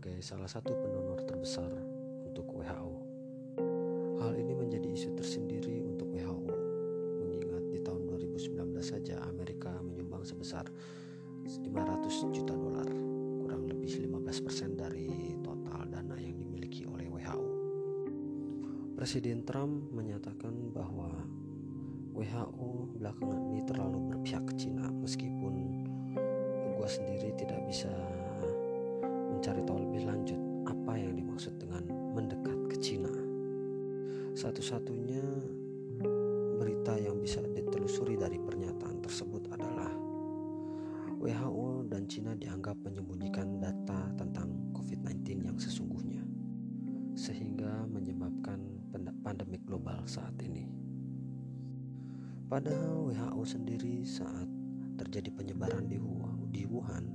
sebagai salah satu pendonor terbesar untuk WHO. Hal ini menjadi isu tersendiri untuk WHO, mengingat di tahun 2019 saja Amerika menyumbang sebesar 500 juta dolar, kurang lebih 15% dari total dana yang dimiliki oleh WHO. Presiden Trump menyatakan bahwa WHO belakangan ini terlalu berpihak ke Cina meskipun gue sendiri tidak bisa dimaksud dengan mendekat ke Cina. Satu-satunya berita yang bisa ditelusuri dari pernyataan tersebut adalah WHO dan Cina dianggap menyembunyikan data tentang COVID-19 yang sesungguhnya, sehingga menyebabkan pandemi global saat ini. Padahal WHO sendiri saat terjadi penyebaran di Wuhan,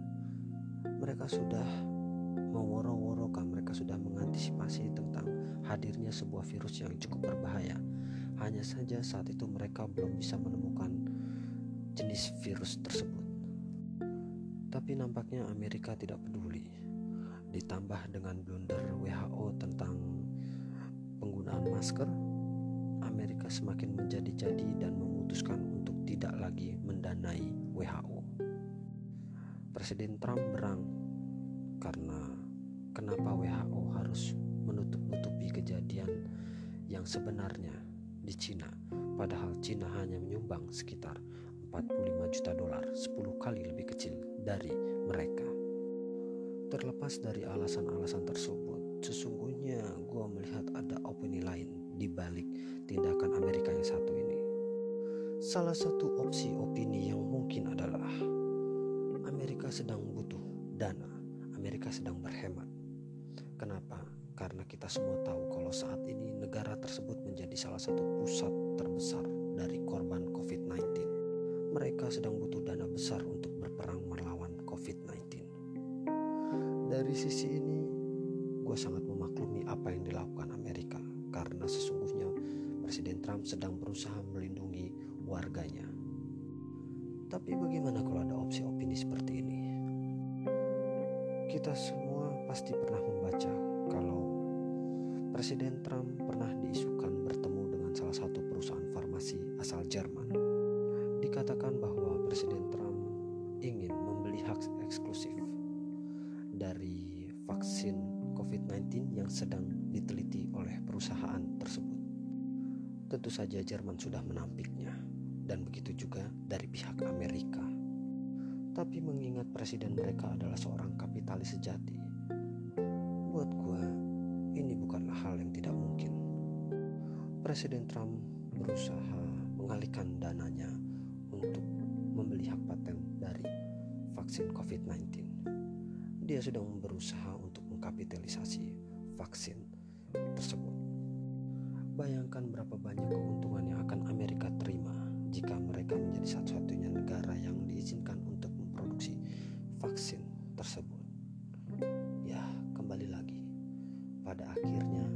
mereka sudah meworo-worokan mereka sudah mengantisipasi tentang hadirnya sebuah virus yang cukup berbahaya. Hanya saja saat itu mereka belum bisa menemukan jenis virus tersebut. Tapi nampaknya Amerika tidak peduli. Ditambah dengan blunder WHO tentang penggunaan masker, Amerika semakin menjadi-jadi dan memutuskan untuk tidak lagi mendanai WHO. Presiden Trump berang karena kenapa WHO harus menutup-nutupi kejadian yang sebenarnya di Cina padahal Cina hanya menyumbang sekitar 45 juta dolar 10 kali lebih kecil dari mereka. Terlepas dari alasan-alasan tersebut sesungguhnya gue melihat ada opini lain di balik tindakan Amerika yang satu ini. Salah satu opsi opini yang mungkin adalah Amerika sedang butuh dana Amerika sedang berhemat Kenapa? Karena kita semua tahu kalau saat ini negara tersebut menjadi salah satu pusat terbesar dari korban COVID-19. Mereka sedang butuh dana besar untuk berperang melawan COVID-19. Dari sisi ini, gue sangat memaklumi apa yang dilakukan Amerika karena sesungguhnya Presiden Trump sedang berusaha melindungi warganya. Tapi bagaimana kalau ada opsi opini seperti ini? Kita semua pasti pernah membaca kalau Presiden Trump pernah diisukan bertemu dengan salah satu perusahaan farmasi asal Jerman. Dikatakan bahwa Presiden Trump ingin membeli hak eksklusif dari vaksin COVID-19 yang sedang diteliti oleh perusahaan tersebut. Tentu saja Jerman sudah menampiknya dan begitu juga dari pihak Amerika. Tapi mengingat presiden mereka adalah seorang kapitalis sejati, buat gue ini bukanlah hal yang tidak mungkin. Presiden Trump berusaha mengalihkan dananya untuk membeli hak paten dari vaksin COVID-19. Dia sedang berusaha untuk mengkapitalisasi vaksin tersebut. Bayangkan berapa banyak Pada akhirnya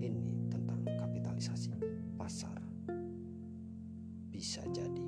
ini tentang kapitalisasi pasar. Bisa jadi